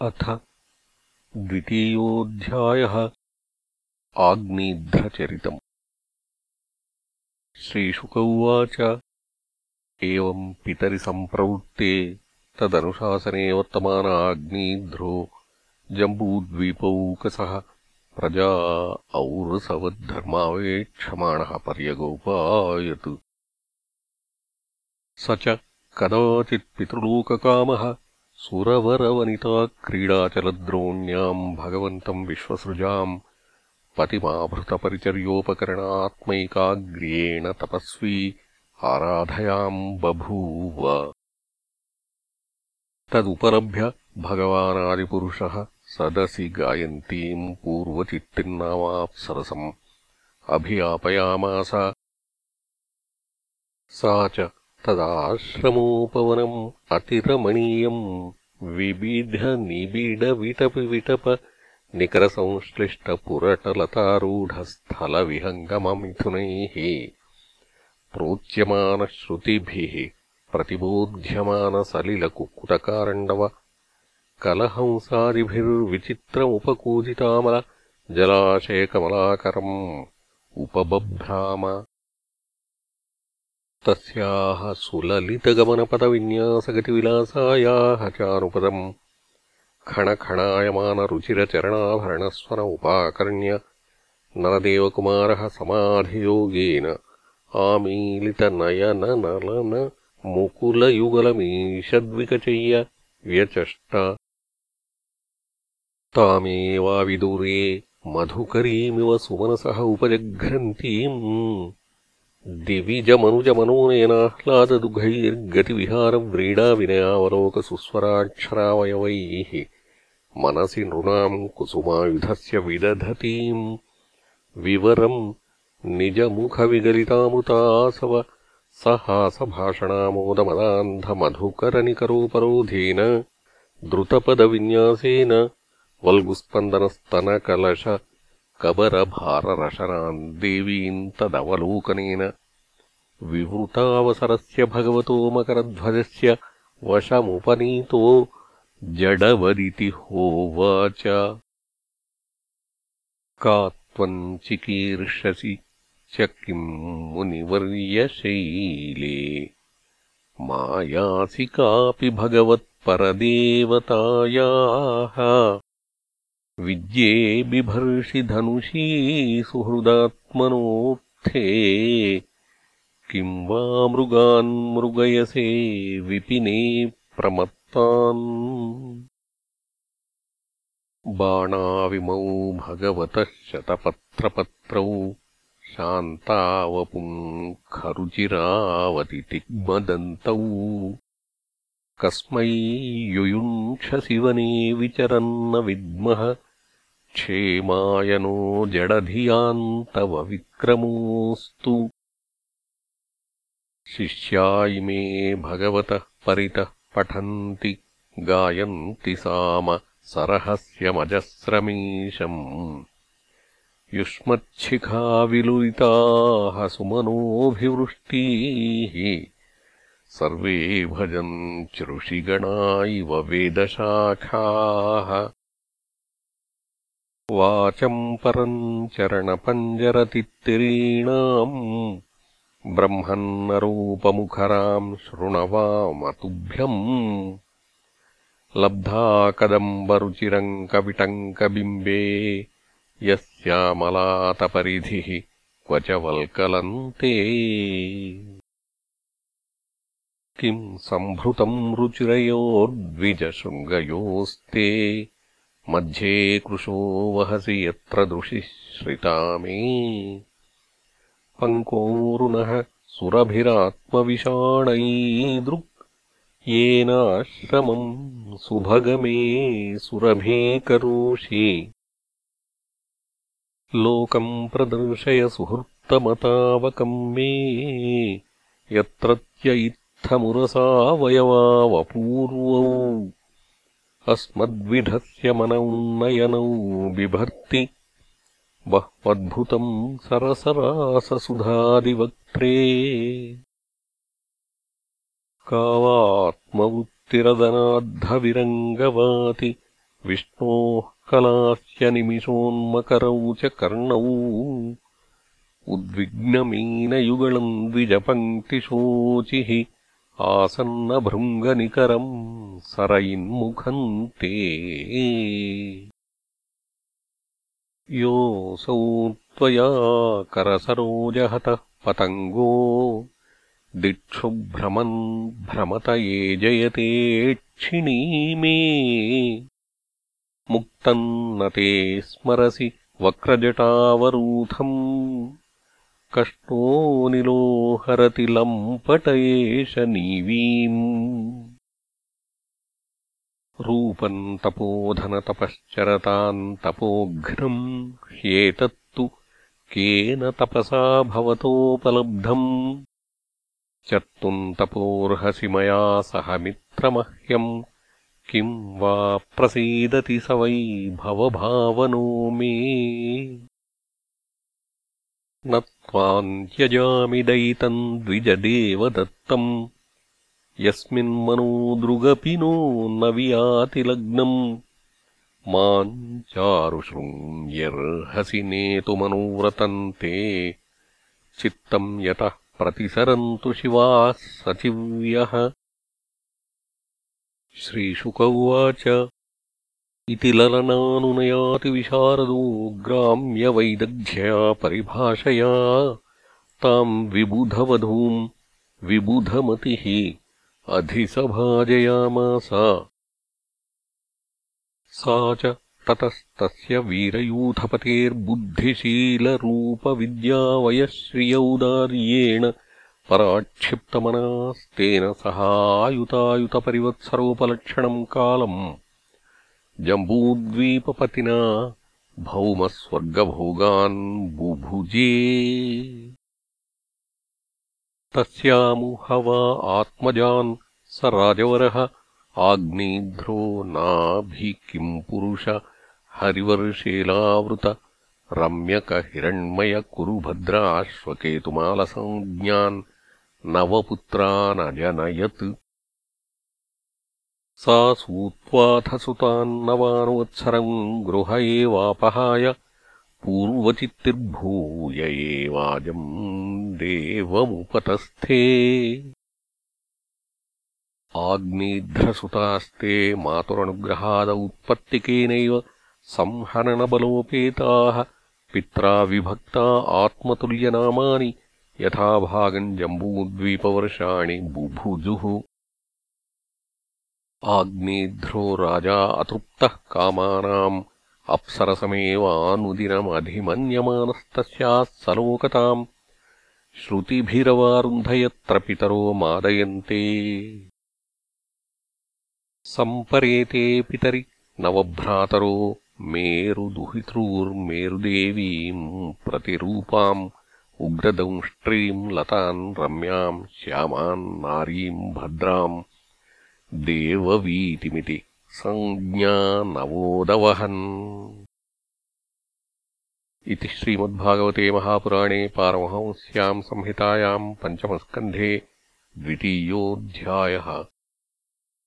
अथ द्वितीयोऽध्यायः आग्नीध्रचरितम् श्रीशुक उवाच एवम् पितरि सम्प्रवृत्ते तदनुशासने वर्तमान आग्नीध्रो जम्बूद्वीपौकसः प्रजा औरसवद्धर्मावेक्षमाणः पर्यगोपायत्। स च कदाचित्पितृलोककामः सुरवरवनिताक्रीडाचलद्रोण्याम् भगवन्तम् विश्वसृजाम् पतिमाभृतपरिचर्योपकरणात्मैकाग्र्येण तपस्वी आराधयाम् बभूव। तदुपलभ्य भगवानादिपुरुषः सदसि गायन्तीम् पूर्वचित्तिर्नामाप्सरसम् अभियापयामास। सा च तदाश्रमोपवनम् अतिरमणीयम् विबिधनिबिडविटपविटप निकरसंश्लिष्टपुरटलतारूढस्थलविहङ्गममिथुनैः प्रोच्यमानश्रुतिभिः प्रतिबोध्यमानसलिलकुक्कुटकारण्डव कलहंसादिभिर्विचित्रमुपकूजितामल जलाशयकमलाकरम् उपबभ्राम तस्याः सुललितगमनपदविन्यासगतिविलासायाः चानुपदम् खणखणायमानरुचिरचरणाभरणस्वर उपाकर्ण्य नरदेवकुमारः समाधियोगेन आमीलितनयननलनमुकुलयुगलमीषद्विकचय्य व्यचष्ट तामेवाविदूरे मधुकरीमिव सुमनसः उपजघ्रन्तीम् दिविजमनुजमनोनेनाह्लाददुघैर्गतिविहारव्रीडाविनयावलोकसुस्वराक्षरावयवैः मनसि नृणाम् कुसुमायुधस्य विदधतीम् विवरम् निजमुखविगलितामृतासव सहासभाषणामोदमदान्धमधुकरनिकरोपरोधेन द्रुतपदविन्यासेन वल्गुस्पन्दनस्तनकलश कबरभाररशनान् देवीम् तदवलोकनेन विवृतावसरस्य भगवतो मकरध्वजस्य वशमुपनीतो जडवदिति होवाच। का त्वम् चिकीर्षसि च किम् मुनिवर्यशैले? मायासि कापि भगवत्परदेवतायाः विद्ये बिभर्षि धनुषी सुहृदात्मनोत्थे किम् वा मृगान्मृगयसे विपिने प्रमत्तान्। बाणाविमौ भगवतः शतपत्रपत्रौ शान्तावपुङ्खरुचिरावतितिग्मदन्तौ कस्मै युयुङ्क्षसि वने विचरन्न विद्मः क्षेमायनो जडधियान्तव विक्रमोऽस्तु। शिष्या इमे भगवतः परितः पठन्ति गायन्ति साम सरहस्यमजस्रमीशम्। युष्मच्छिखाविलुलिताः सुमनोऽभिवृष्टीः। सर्वे भजन्त्यृषिगणा इव वेदशाखाः वाचम् परम् चरणपञ्जरतित्तिरीणाम् ब्रह्मन्नरूपमुखराम् शृणवामतुभ्यम् लब्धा कदम्बरुचिरङ्कविटङ्कबिम्बे यस्यामलातपरिधिः क्व च वल्कलन्ते किम् सम्भृतम् रुचिरयोर्द्विजशृङ्गयोस्ते मध्ये कृशो वहसि यत्र श्रिता मे पङ्कोरुनः सुरभिरात्मविषाणैदृक्। येनाश्रमम् सुभगमे सुरभीकरोषि। लोकम् प्रदर्शय सुहृत्तमतावकम् मे। यत्रत्य इत्थमुरसावयवावपूर्वौ अस्मद्विधस्य मन उन्नयनौ बिभर्ति। बह्वद्भुतम् सरसराससुधादिवक्त्रे। का वात्मवृत्तिरदनाद्धविरङ्गवाति विष्णोः कलास्यनिमिषोन्मकरौ च कर्णौ। उद्विग्नमीनयुगलम् द्विजपङ्क्तिशोचिः आसन्नभृङ्गनिकरम् सरयिन्मुखम् ते। योऽसौ त्वया करसरोजहतः पतङ्गो। दिक्षुभ्रमन् भ्रमत ये जयतेक्षिणी मे। मुक्तम् न ते स्मरसि वक्रजटावरूथम् कष्टोऽनिलोहरति लम्पट एष नीवीम्। रूपम् तपोधनतपश्चरताम् तपोघ्नम् ह्येतत्तु केन तपसा भवतोपलब्धम्। चर्तुम् तपोर्हसि मया सह मित्रमह्यम् किम् वा प्रसीदति स वै भवभावनो मे। न त्वाम् त्यजामि दयितम् द्विजदेवदत्तम्। यस्मिन्मनोदृगपि नो न वियातिलग्नम् माम् चारुशृङ्ग्यर्हसि नेतुमनुव्रतम् ते चित्तम् यतः प्रतिसरन्तु शिवाः सचिव्यः। श्रीशुक उवाच इति ललनानुनयातिविशारदो ग्राम्यवैदग्ध्यया परिभाषया ताम् विबुधवधूम् विबुधमतिः अधिसभाजयामास। सा च ततस्तस्य वीरयूथपतेर्बुद्धिशीलरूपविद्यावयश्रियौदार्येण पराक्षिप्तमनास्तेन सहायुतायुतपरिवत्सरोपलक्षणम् कालम् जम्बूद्वीपपतिना भौमस्वर्गभोगान् बुभुजे। तस्यामुह वा आत्मजान् स राजवरः आग्नेध्रो नाभि किम् पुरुष हरिवर्षेलावृत रम्यकहिरण्मय कुरु भद्राश्वकेतुमालसञ्ज्ञान् नवपुत्रानजनयत् सा सूत्वाथ सुतान्नवानुवत्सरम् गृह एवापहाय पूर्वचित्तिर्भूय एवाजम् देवमुपतस्थे। आग्नेध्रसुतास्ते मातुरनुग्रहाद उत्पत्तिकेनैव संहननबलोपेताः पित्रा विभक्ता आत्मतुल्यनामानि यथाभागम् जम्बूद्वीपवर्षाणि बुभुजुः आग्नेध्रो राजा अतृप्तः कामानाम् अप्सरसमेवानुदिनमधिमन्यमानस्तस्याः सलोकताम् श्रुतिभिरवारुन्धयत्र पितरो मादयन्ते। सम्परेते पितरि नवभ्रातरो मेरुदुहितॄर्मेरुदेवीम् प्रतिरूपाम् उग्रदंष्ट्रीम् लतान् रम्याम् श्यामान् नारीम् भद्राम् देववीतिमिति सञ्ज्ञा नवोदवहन्। इति श्रीमद्भागवते महापुराणे पारमहंस्याम् संहितायाम् पञ्चमस्कन्धे द्वितीयोऽध्यायः